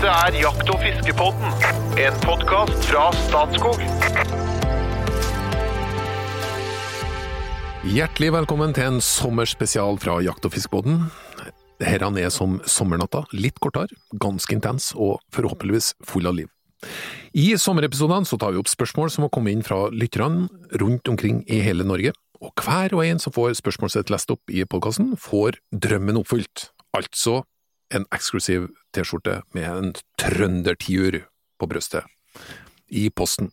Dette er Jakt- og fiskepodden, en podkast fra Statskog. Hjertelig velkommen til en sommerspesial fra Jakt- og fiskepodden. Dette er som sommernatta, litt kortere, ganske intens og forhåpentligvis full av liv. I sommerepisodene tar vi opp spørsmål som har kommet inn fra lytterne rundt omkring i hele Norge, og hver og en som får spørsmålet sitt lest opp i podkasten, får drømmen oppfylt, altså en eksklusiv T-skjorte med en trøndertiur på brystet i posten.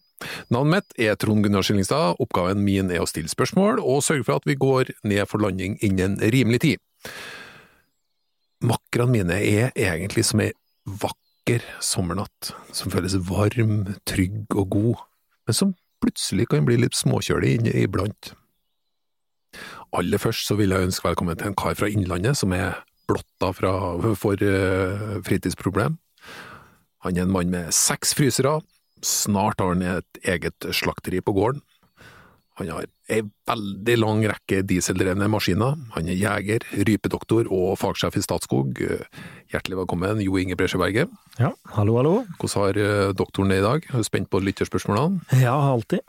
Navnet mitt er Trond Gunnar Skillingstad, oppgaven min er å stille spørsmål og sørge for at vi går ned for landing innen rimelig tid. Makkerne mine er egentlig som ei vakker sommernatt, som føles varm, trygg og god, men som plutselig kan bli litt småkjølig iblant. Aller først så vil jeg ønske velkommen til en kar fra Innlandet som er blotta fra, for uh, fritidsproblem. Han er en mann med seks frysere, snart har han et eget slakteri på gården. Han har ei veldig lang rekke dieseldrevne maskiner. Han er jeger, rypedoktor og fagsjef i Statskog. Hjertelig velkommen, Jo Inge Bresjeberget. Ja, hallo, hallo. Hvordan har uh, doktoren det i dag? Er du spent på lytterspørsmålene? Ja, alltid.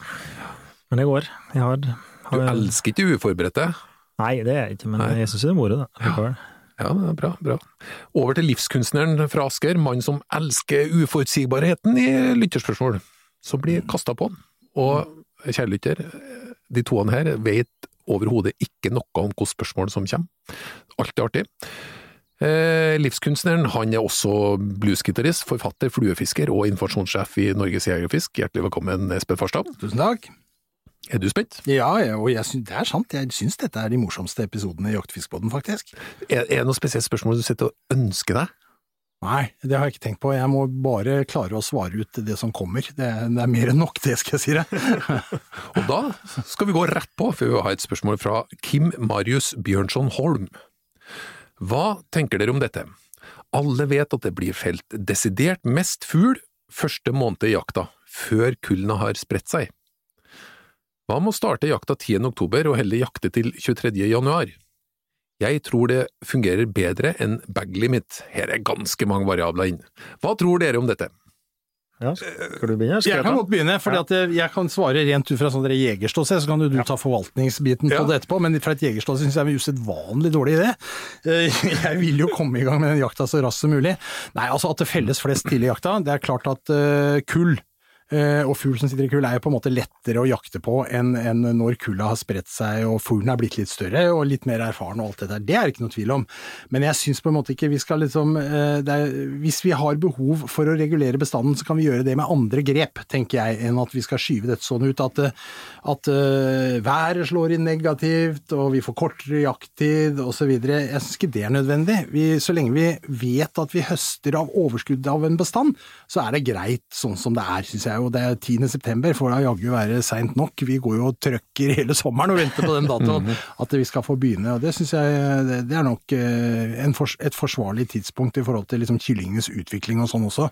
Men det går. Jeg har, Du elsker ikke uforberedte? Nei, det er jeg ikke, men Nei. jeg syns det er moro, da. likevel. Ja, er bra, bra. Over til livskunstneren fra Asker, mann som elsker uforutsigbarheten i lytterspørsmål, som blir kasta på. Og kjære lytter, de toene her vet overhodet ikke noe om hvilke spørsmål som kommer. Alltid artig. Eh, livskunstneren han er også bluesgitarist, forfatter, fluefisker og informasjonssjef i Norges Jegerfisk. Hjertelig velkommen, Espen Farstad. Tusen takk. Er du spent? Ja, og jeg syns, det er sant. Jeg syns dette er de morsomste episodene i Jaktfiskbåten, faktisk. Er, er det noe spesielt spørsmål du sitter og ønsker deg? Nei, det har jeg ikke tenkt på. Jeg må bare klare å svare ut det som kommer. Det, det er mer enn nok, det skal jeg si deg. Og da skal vi gå rett på, for vi har et spørsmål fra Kim Marius Bjørnson Holm. Hva tenker dere om dette? Alle vet at det blir felt desidert mest fugl første måned i jakta, før kullene har spredt seg. Hva med å starte jakta 10. oktober og heller jakte til 23. januar? Jeg tror det fungerer bedre enn bag limit, her er ganske mange variabler inn. Hva tror dere om dette? Ja, skal du begynne? Skal Jeg kan godt begynne, for jeg kan svare rent ut fra sånn jegerståsted, så kan du, du ta forvaltningsbiten Ja. på det etterpå, men fra et jegerståsted syns jeg det er en usedvanlig dårlig idé. Eh, Jeg vil jo komme i gang med den jakta så raskt som mulig. Nei, altså at det felles flest tidlig i jakta, det er klart at eh, kull og fugl som sitter i kull er jo på en måte lettere å jakte på enn enn når kulda har spredt seg og fuglen er blitt litt større og litt mer erfaren og alt det der. Det er det ikke noe tvil om. Men jeg syns på en måte ikke vi skal liksom eh, er, Hvis vi har behov for å regulere bestanden, så kan vi gjøre det med andre grep, tenker jeg, enn at vi skal skyve dette sånn ut at, eh, at eh, været slår inn negativt, og vi får kortere jakttid osv. Jeg syns ikke det er nødvendig. Vi, så lenge vi vet at vi høster av overskuddet av en bestand, så er det greit sånn som det er, syns jeg. Og det er 10. september, får da jaggu være seint nok. Vi går jo og trøkker hele sommeren og venter på den datoen at vi skal få begynne. og Det syns jeg det, er nok eh, en fors, et forsvarlig tidspunkt i forhold til liksom kyllingenes utvikling og sånn også.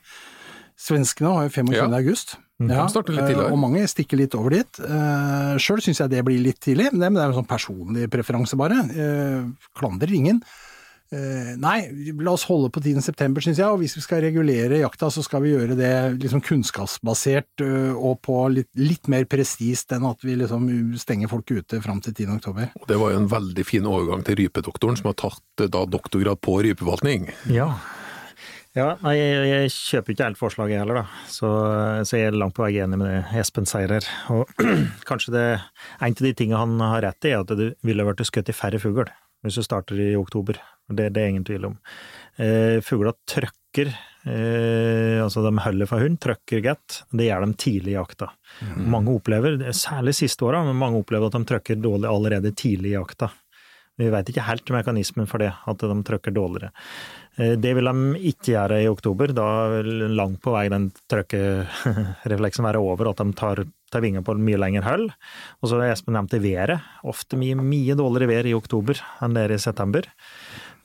Svenskene har jo 25. Ja. august. starter litt eh. Og mange stikker litt over dit. Uh, Sjøl syns jeg det blir litt tidlig, men det, er en sånn personlig preferanse bare. Klandrer ingen. Eh, nei, la oss holde på 10. september, syns jeg, og hvis vi skal regulere jakta, så skal vi gjøre det liksom kunnskapsbasert eh, og på litt, litt mer presist enn at vi liksom stenger folk ute fram til 10. oktober. Og Det var jo en veldig fin overgang til rypedoktoren, som har tatt eh, da doktorgrad på rypeforvaltning. Ja. Ja, nei, jeg, jeg kjøper ikke helt forslaget heller, da. Så, så jeg er langt på vei enig med det Espen sier her. Og kanskje det En av de tingene han har rett i, er at det ville vært skutt i færre fugl hvis du starter i oktober. Det, det er ingen tvil om. Eh, Fugler trøkker, eh, altså de holder for hund, trøkker godt. Det gjør de tidlig i jakta. Mange opplever, særlig siste åra, men mange opplever at de trøkker dårlig allerede tidlig i jakta. Vi vet ikke helt mekanismen for det, at de trøkker dårligere. Eh, Det vil de ikke gjøre i oktober, da vil langt på vei den trøkkerefleksen være over, at de tar, tar vinger på mye lengre hold. Og så har Espen nevnt været. Ofte mye, mye dårligere vær i oktober enn det er i september.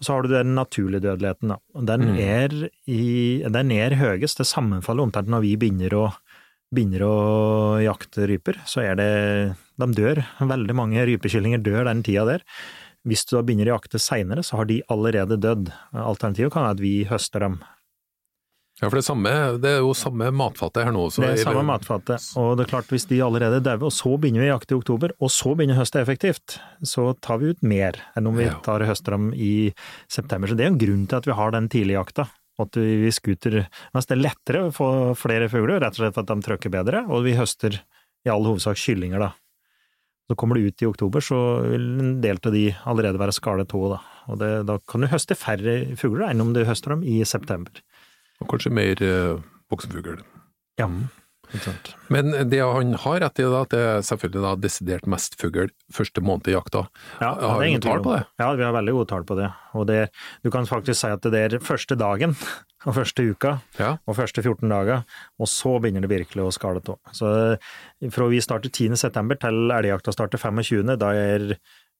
Så har du den naturlige dødeligheten, da. Den, Den, er i, den er høyest, det sammenfaller omtrent når vi begynner å, begynner å jakte ryper, så er det De dør. Veldig mange rypekyllinger dør den tida der. Hvis du da begynner å jakte seinere, så har de allerede dødd. Alternativet kan være at vi høster dem. Ja, for det samme, det er jo samme matfatet her nå. Så Det er samme matfatet, og det er klart hvis de allerede dauer, og så begynner vi å jakte i oktober, og så begynner høstet effektivt, så tar vi ut mer enn om vi tar høster dem i september. Så det er en grunn til at vi har den tidligjakta. At vi skuter mens det er lettere å få flere fugler, rett og slett for at de trykker bedre, og vi høster i all hovedsak kyllinger, da. Så kommer det ut i oktober, så vil en del av de allerede være skallet òg, da. Og det, da kan du høste færre fugler enn om du høster dem i september. Og kanskje mer voksenfugl. Ja, ikke sant. Men det han har rett i, da, at det er selvfølgelig da desidert mest fugl første måned i jakta. Ja, Har vi ingen tall på det? Ja, vi har veldig gode tall på det. Og det, du kan faktisk si at det er første dagen og første uka Ja. og første 14 dager, og så begynner det virkelig å skale av. Så fra vi starter 10. september til elgjakta starter 25., da er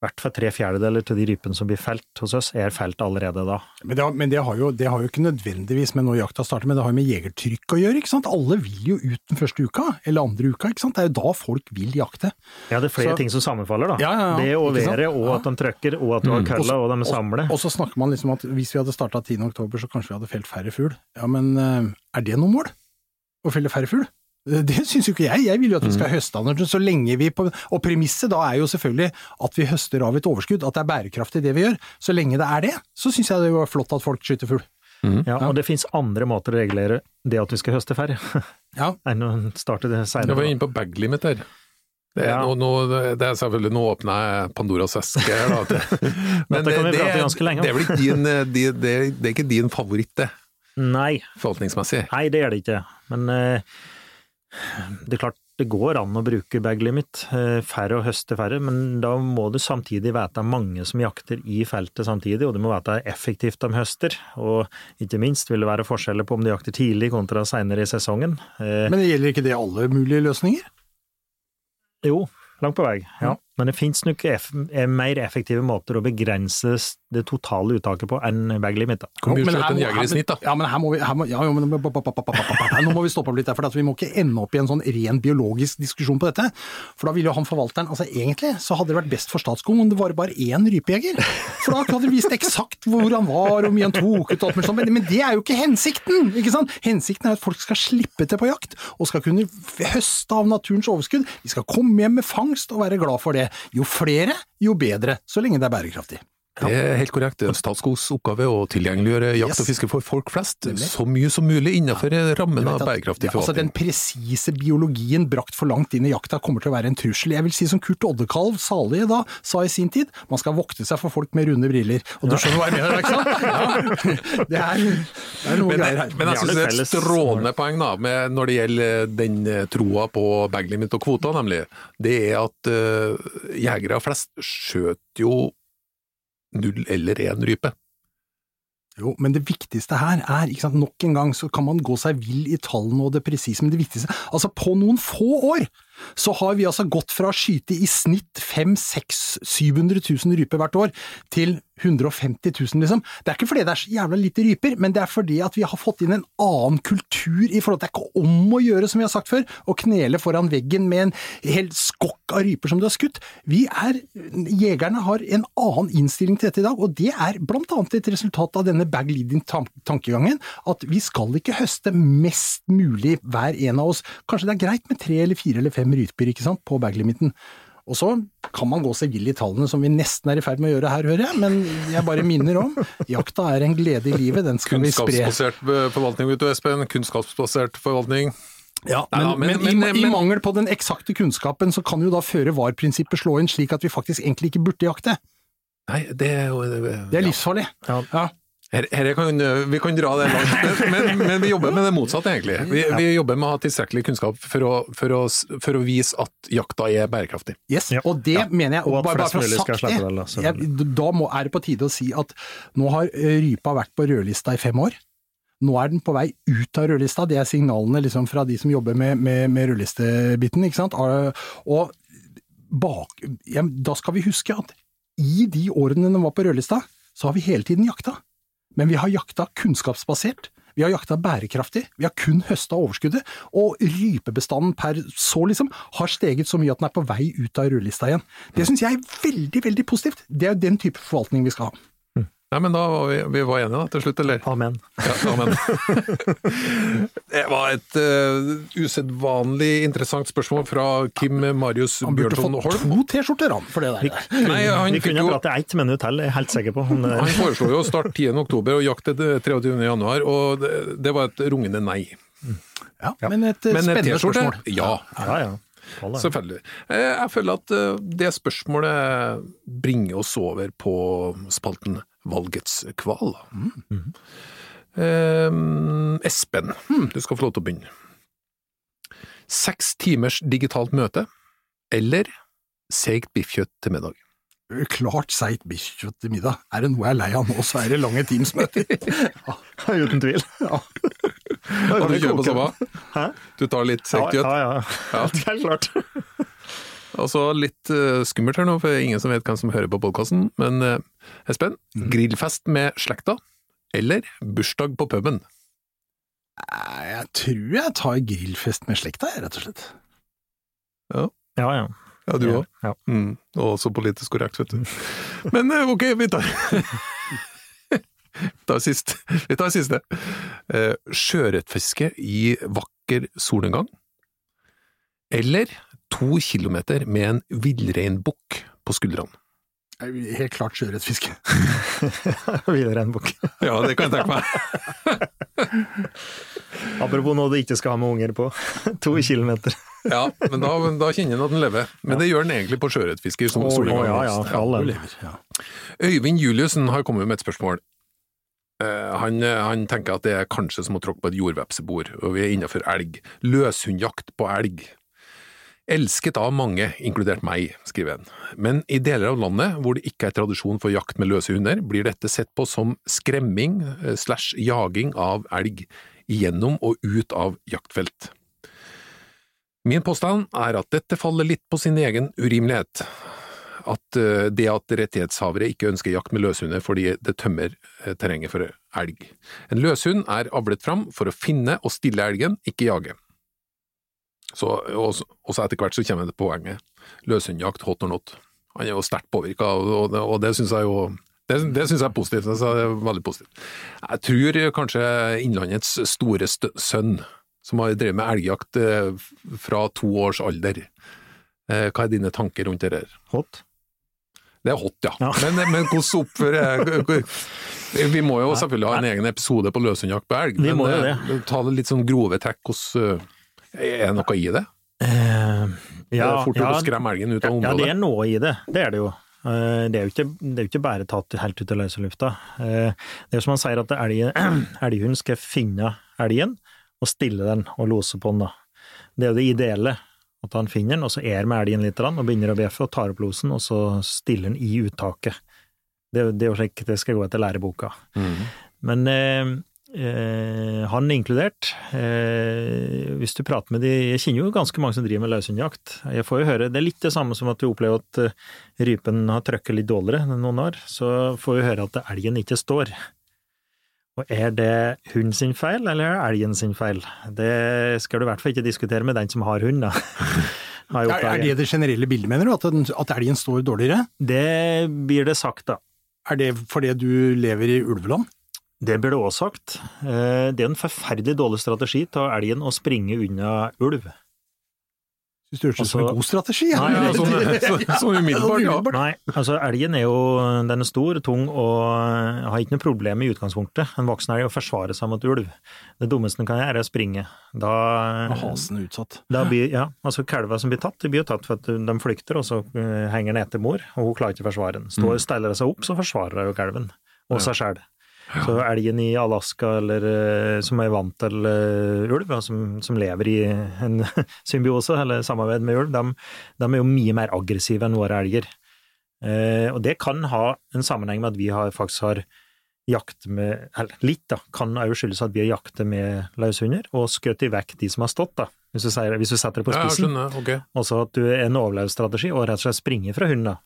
hvert fall tre fjerdedeler til de rypene som blir felt hos oss, er felt allerede da. Men, det har, men det, har jo, det har jo ikke nødvendigvis med når jakta starter, men det har jo med jegertrykk å gjøre. ikke sant? Alle vil jo ut den første uka, eller andre uka. ikke sant? Det er jo da folk vil jakte. Ja, det er flere Så- ting som sammenfaller, da. Ja, ja, ja. Det og været, og at de trøkker, og at du har kølla, og de samler. Og så snakker man liksom at hvis vi hadde starta 10. oktober, så kanskje vi hadde felt færre fugl. Ja, men eh, er det noe mål? Å felle færre fugl? Det syns jo ikke jeg. Jeg vil jo at vi skal høste av så lenge vi på Og premisset da er jo selvfølgelig at vi høster av et overskudd, at det er bærekraftig det vi gjør. Så lenge det er det, så syns jeg det var flott at folk skyter fugl. Ja, og det finnes andre måter å regulere det at vi skal høste færre, Ja. enn å starte det Jeg var seinere. inne på bag limit her. Det er, Ja. nå, nå, det er selvfølgelig, nå åpner jeg Pandoras eske her, da. Men det kan vi det, lenge det er din, eh, det, er, det er ikke din favoritt, det, Nei, forvaltningsmessig? Nei, det er det ikke. Men eh, det er klart det går an å bruke bag limit. eh, færre og høste færre, men da må du samtidig vite mange som jakter i feltet samtidig, og du må vite effektivt de høster. Og ikke minst vil det være forskjeller på om de jakter tidlig kontra seinere i sesongen. Eh, Men gjelder ikke det alle mulige løsninger? jo, langt på vei, ja. Men det finnes nok eff eh, mer effektive måter å begrense det totale uttaket på enn bag limit. Hvor mye men skjøt her en må- jeger i snitt, da? Ja, men her må vi her må, ja, men, Nå må vi stoppe opp litt der, for vi må ikke ende opp i en sånn ren biologisk diskusjon på dette. For da ville jo han forvalteren altså Egentlig så hadde det vært best for Statskog om det var bare én rypejeger. For da hadde det vist eksakt hvor han var, og hvor mye han tok ut og alt mulig sånt. Men, men det er jo ikke hensikten! ikke sant? Hensikten er at folk skal slippe til på jakt, og skal kunne høste av naturens overskudd. De skal komme hjem med fangst og være glad for det. Jo flere, jo bedre. Så lenge det er bærekraftig. Det er helt korrekt. Det er Statskogs oppgave å tilgjengeliggjøre jakt og fiske for folk flest, så mye som mulig innenfor rammen av bærekraftig ja, altså Den forvaltning. presise biologien brakt for langt inn i jakta kommer til å være en trussel. Jeg vil si som Kurt Oddekalv, salige da, sa i sin tid, man skal vokte seg for folk med runde briller. Og du skjønner hva jeg mener, ikke sant? Ja. Det, er, det er noe Men, greier her. men jeg syns det er et strålende poeng da, med, når det gjelder den eh, troa på baglimit og kvoter, nemlig. Det er at uh, jegere flest skjøter jo null eller én rype. Jo, men det viktigste her er, ikke sant, nok en gang så kan man gå seg vill i tallene og det presise, men det viktigste Altså, på noen få år så har vi altså gått fra å skyte i snitt 500 700 000 ryper hvert år, til 150 000, liksom. Det er ikke fordi det er så jævla lite ryper, men det er fordi at vi har fått inn en annen kultur i forhold til Det er ikke om å gjøre, som vi har sagt før, å knele foran veggen med en hel skokk av ryper som du har skutt. Vi er Jegerne har en annen innstilling til dette i dag, og det er blant annet et resultat av denne bag leading-tankegangen, at vi skal ikke høste mest mulig hver en av oss. Kanskje det er greit med tre eller fire eller fem ryper, ikke sant, på bag-limiten. Og så kan man gå seg vill i tallene, som vi nesten er i ferd med å gjøre her, hører jeg, men jeg bare minner om, jakta er en glede i livet, den skal vi spre. Kunnskapsbasert eh, forvaltning, vet du Espen. Kunnskapsbasert forvaltning. Ja, men, da, men- men, men- i, mangel på den eksakte kunnskapen, så kan jo da føre var-prinsippet slå inn slik at vi faktisk egentlig ikke burde jakte. Nei, det er jo Det er livsfarlig. Ja. Ja. Her, her kan, vi kan dra det langt, men, men vi jobber med det motsatte, egentlig. Vi, vi jobber med å ha tilstrekkelig kunnskap for å, for, å, for å vise at jakta er bærekraftig. Yes, Ja. og det mener jeg, Og at bare, bare for å ha sagt det, da, det, jeg, da må, er det på tide å si at nå har eh, rypa vært på rødlista i fem år. Nå er den på vei ut av rødlista, det er signalene liksom fra de som jobber med, med, med rødlistebiten. ikke sant? Og bak, ja, da skal vi huske at i de årene den var på rødlista, så har vi hele tiden jakta. Men vi har jakta kunnskapsbasert, vi har jakta bærekraftig, vi har kun høsta overskuddet, og rypebestanden per så liksom har steget så mye at den er på vei ut av rødlista igjen. Det syns jeg er veldig, veldig positivt. Det er jo den type forvaltning vi skal ha. Nei, men da var vi, vi var enige da, til slutt, eller? Amen. Ja, amen. det var et uh, usedvanlig interessant spørsmål fra Kim Marius Bjørnson Holm. Han burde fått to T-skjorter, han, for det der. Nei, han Vi fikk kunne jo prate ett minutt til, jeg er helt sikker på. Han, eh, Han foreslo jo å starte 10. oktober og jakte 23. januar, og det, det var et rungende nei. Ja, men et eh, Men spennende spørsmål. Ja, ja, ja. Selvfølgelig. Jeg føler at det spørsmålet bringer oss over på spalten Valgets kval. Eh, Espen, du skal få lov til å begynne. Seks timers digitalt møte, eller seigt biffkjøtt til middag? Klart seigt biffkjøtt til middag. Er det noe jeg er lei av nå, så er det lange Teams-møter. Uten tvil. Har du kjører på samme? Du tar litt Ja, seigt kjøtt? ja, ja. Helt klart. Og så litt eh, skummelt her nå, for ingen som vet hvem som hører på podkasten. Men eh, Espen, grillfest med slekta, eller bursdag på puben? Jeg tror jeg tar grillfest med slekta, rett og slett. Ja, ja. Ja, du òg. Ja. Mm, og også politisk korrekt, vet du. Men eh, ok, vi tar Vi tar siste. Vi tar siste. Eh, Sjøørretfiske i vakker solnedgang, eller to kilometer med en villreinbukk på skuldrene? Jeg- Helt klart sjøørretfiske. Villreinbukk. Ja, det kan jeg tenke meg. Apropos noe du ikke skal ha med unger på. To kilometer. Ja, men da, da kjenner en at den lever. Men det gjør den egentlig på sjøørretfiske. Oh, oh, ja, ja, for all Du del. lever, ja. Øyvind Juliussen har kommet med et spørsmål. Eh, Han, han tenker at det er kanskje som å tråkke på et jordvepsebord, og vi er innenfor elg. Løshundjakt på elg. Elsket av mange, inkludert meg, skriver han. Men i deler av landet hvor det ikke er tradisjon for jakt med løse hunder, blir dette sett på som skremming eh, slash jaging av elg gjennom og ut av jaktfelt. Min påstand er at dette faller litt på sin egen urimelighet at eh, det at rettighetshavere ikke ønsker jakt med løshunder fordi det tømmer eh, terrenget for elg. En løshund er avlet fram for å finne og stille elgen, ikke jage. Så, og, så- og så etter hvert så kommer det poenget. Løshundjakt, hot or not. Han er jo sterkt påvirka, og, og det syns jeg jo det, det synes jeg er positivt. Det er veldig positivt. Jeg tror kanskje Innlandets store sønn, som har drevet med elgjakt eh, fra to års alder, eh, hva er dine tanker rundt det der? Hot. Det er hot, ja. Ja. Men, men hvordan oppfører Vi må jo selvfølgelig ha en egen episode på løshundjakt på elg, Vi men eh, ta det litt sånn grove trekk. Hvordan, er det noe i det? Eh, det er fort gjort å skremme elgen ut av ja, det er noe i det. Det er det jo. Eh, Det er jo ikke, det er jo ikke bare tatt helt ut av løse lufta. Eh, Det er jo som han sier, at elghund skal finne elgen og stille den og lose på den. da. Det er jo det ideelle. At han finner den, og så er med elgen litt og begynner å bjeffe og tar opp losen, og så stiller den i uttaket. Det, det er jo slik det skal gå etter læreboka. Mm. Men eh, han inkludert. Eh, hvis du prater med de Jeg kjenner jo ganske mange som driver med løshundjakt. Jeg får jo høre Det er litt det samme som at du opplever at uh, rypen har trøkket litt dårligere enn noen år. Så får vi høre at elgen ikke står. Og er det hund sin feil, eller er det elgen sin feil? Det skal du i hvert fall ikke diskutere med den som har hund, da. Har Er, er det det generelle bildet, mener du? At, den, at elgen står dårligere? Det blir det sagt, da. Er det fordi du lever i ulveland? Det blir det også sagt. Eh, Det er en forferdelig dårlig strategi av elgen å springe unna ulv. Syns du det høres ut som Altså- en god strategi? ja? Nei, altså, så, sånn umiddelbart, ja. Nei, altså elgen er jo den er stor, tung og har ikke noe problem i utgangspunktet. En voksen elg å forsvare seg mot ulv. Det dummeste den kan gjøre, er å springe. Da, Og Hasen er utsatt. da blir, ja, altså Kalver som blir tatt, de blir jo tatt for at de flykter, og så eh, henger den etter mor, og hun klarer ikke å forsvare den. Står, Steller seg opp, så forsvarer hun kalven, og seg sjøl. Så elgen i Alaska, eller eh, som er vant til eh, ulv, og som, som lever i en symbiose eller samarbeid med ulv, de, de er jo mye mer aggressive enn våre elger. Eh, og det kan ha en sammenheng med at vi har, faktisk har jakt med Eller litt, da. Kan òg skyldes at vi har jaktet med løshunder og skutt vekk de som har stått, da. Hvis du, sier, hvis du setter det på Ja, spissen. skjønner. Ok. Altså at du er en overlevelsesstrategi og rett og slett springer fra hunden, da.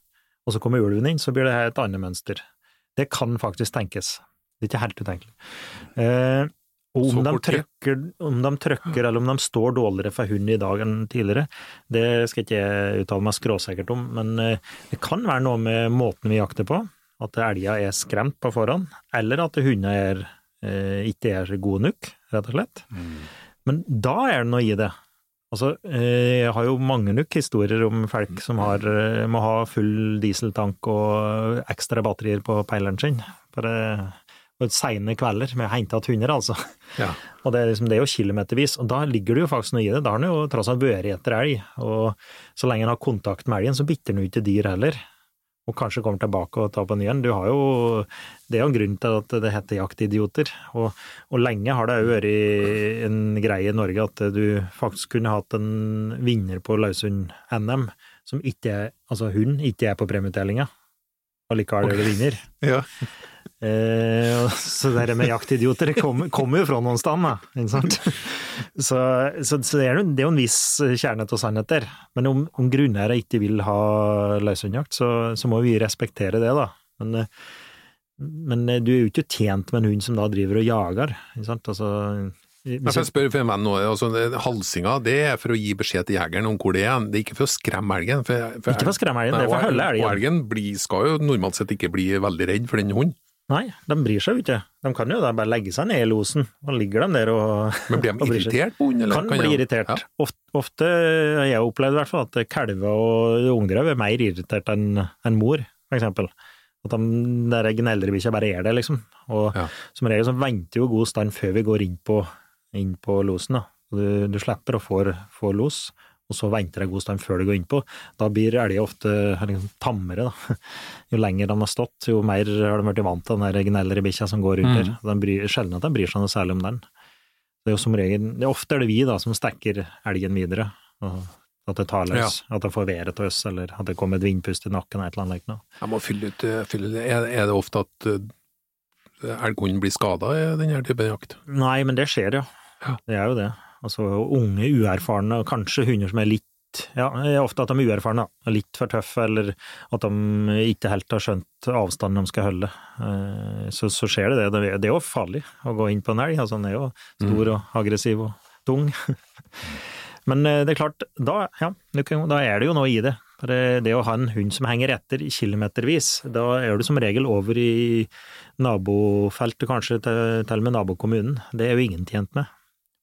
og så kommer ulven inn, så blir det her et annet mønster. Det kan faktisk tenkes. Det er ikke helt utenkelig. Eh, og om de, trøkker, om de trøkker, eller om de står dårligere for hund i dag enn tidligere, det skal ikke jeg uttale meg skråsikkert om, men eh, det kan være noe med måten vi jakter på. At elga er skremt på forhånd, eller at hundene eh, ikke er gode nok, rett og slett. Men da er det noe i det. Altså, eh, jeg har jo mange nok historier om folk som har, eh, må ha full dieseltank og ekstra batterier på peileren sin. Bare seine kvelder med å hente igjen hunder, altså. Ja. Og det er, liksom, det er jo kilometervis, og da ligger det jo faktisk noe i det. Da har han jo tross alt vært etter elg, og så lenge han har kontakt med elgen, så bitter han jo ikke dyr heller. Og kanskje kommer tilbake og tar på ny en. Du har jo, det er jo en grunn til at det heter jaktidioter. Og, og lenge har det òg vært en greie i Norge at du faktisk kunne hatt en vinner på løshund-NM som ikke er, altså hund ikke er på premieutdelinga. Og likevel er det vinner. Ja. Eh, så det der med jaktidioter kommer kom jo fra noen sted, da. Så, så, så det, er jo, det er en viss kjerne av sannhet der. Men om, om grunneiere ikke vil ha løshundjakt, så, så må vi respektere det, da. Men, men du er jo ikke tjent med en hund som da driver og jager, ikke sant. Altså, Jeg spør for en venn nå, altså, Halsinga det er for å gi beskjed til jegeren om hvor det er, det er ikke for å skremme elgen. For, Ikke for å skremme elgen, det er for å holde elgen. Og elgen blir, skal jo normalt sett ikke bli veldig redd for den hunden, Nei, de bryr seg jo ikke. De kan jo bare legge seg ned i losen, og ligger de der og men blir de irritert på hunden? eller Kan jeg- bli irritert. Ja. Ofte, ofte har jeg opplevd i hvert fall at kalver og ungdyr er mer irritert enn en mor, for eksempel. At de der gneldrebikkja bare er det, liksom. Og Ja. som regel så venter jo god stand før vi går inn på, inn på losen, da. Du, du slipper å få los, og så venter det god stand før du går innpå. Da blir elger ofte liksom, tammere, da. Jo lenger de har stått, jo mer har de blitt vant til den der gnellebikkja som går rundt Mm. der. De bryr, sjelden at de bryr seg noe særlig om den. Det er jo som regel, det er ofte er det vi da som stekker elgen videre. At det tar løs, at det får været til oss, eller at det kommer et vindpust i nakken, eller et eller annet. Jeg må fylle ut, eh, fylle, ut. er, det ofte at uh, elghunden blir skada i denne typen jakt? Nei, men det skjer, ja. Ja. Det er jo det. Altså unge, uerfarne, og kanskje hunder som er litt ja, ofte at de er uerfarne, da. litt for tøffe, eller at de ikke helt har skjønt avstanden de skal holde. Eh, Så, så skjer det det. Det er- jo farlig å gå inn på en elg. Altså, den er jo stor og aggressiv og tung. Men eh, det er klart, da, ja, da er det jo noe i det. Det, det å ha en hund som henger etter kilometervis, da er du som regel over i nabofeltet, kanskje til, til og med nabokommunen. Det er jo ingen tjent med.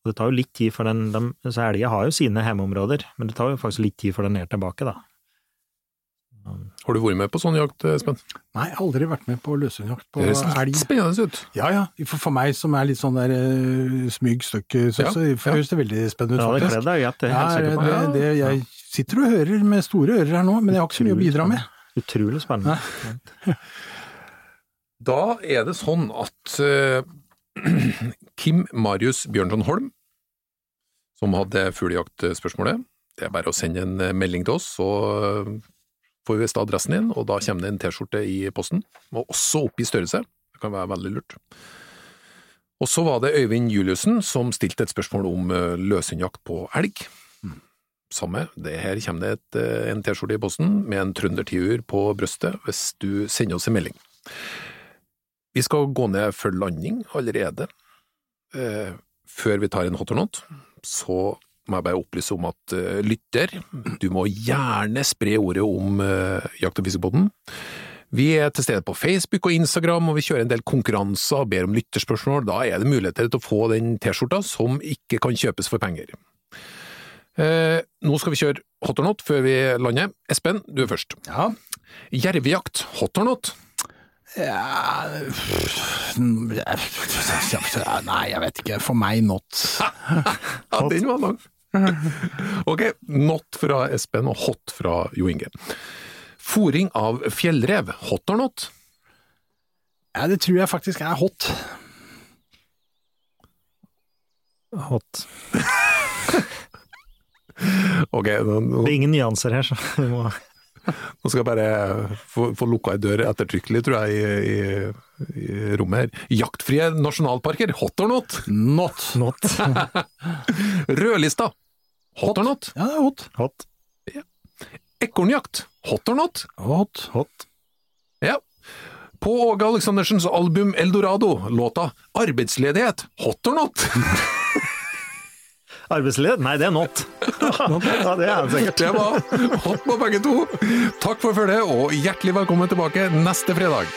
Og det tar jo litt tid for den, de, så elger har jo sine hjemmeområder, men det tar jo faktisk litt tid for den ned tilbake, da. Har du vært med på sånn jakt, Espen? Nei, jeg har aldri vært med på løshundjakt på Det høres litt spennende ut. Ja ja, for, for meg som er litt sånn der uh, smyg støkk, så, Ja, så ja. høres det veldig spennende ut, Ja, det kledde deg jeg det er jeg helt sikker på. det, det, jeg sitter og hører med store ører her nå, men jeg har ikke så mye å bidra med. Utrolig spennende. Da er det sånn at eh, Kim Marius Bjørnson Holm, som hadde fuglejaktspørsmålet, det er bare å sende en eh, melding til oss, så eh, får vi visst adressen din, og da kommer det en T-skjorte i posten, Må også opp i størrelse. Det kan være veldig lurt. Og så var det Øyvind Juliussen som stilte et spørsmål om eh, løshundjakt på elg. Samme, det her kommer det et, en T-skjorte i posten med en trøndertiur på brøstet hvis du sender oss en melding. Vi skal gå ned for landing allerede. Eh, før vi tar en hot or not, så må jeg bare opplyse om at eh, lytter, du må gjerne spre ordet om eh, Jakt- og fiskebåten. Vi er til stede på Facebook og Instagram, og vi kjører en del konkurranser og ber om lytterspørsmål. Da er det muligheter til å få den T-skjorta som ikke kan kjøpes for penger. Eh, nå skal vi kjøre hot or not før vi lander. Espen, du er først. Ja, Jervejakt, hot or not? Ja Nei, jeg vet ikke. For meg not. Ja, den var lang. Ok, not fra Espen og hot fra Jo Inge. Fòring av fjellrev, hot or not? Ja, det tror jeg faktisk er hot. Hot. Ok, nå, nå, Det er ingen nyanser her, så vi må nå skal jeg bare få, få lukka ei dør ettertrykkelig, tror jeg, i, i, i rommet her. Jaktfrie nasjonalparker, hot or not? Not. Not. Rødlista, hot or not? Ja, er hot. Ja. Ekornjakt, hot or not? Hot. Hot. Ja. På Åge Aleksandersens album Eldorado, låta Arbeidsledighet, hot or not? Arbeidsledighet? Nei, det er not. ja, det er det sikkert. Det var hot på begge to. Takk for følget, og hjertelig velkommen tilbake neste fredag.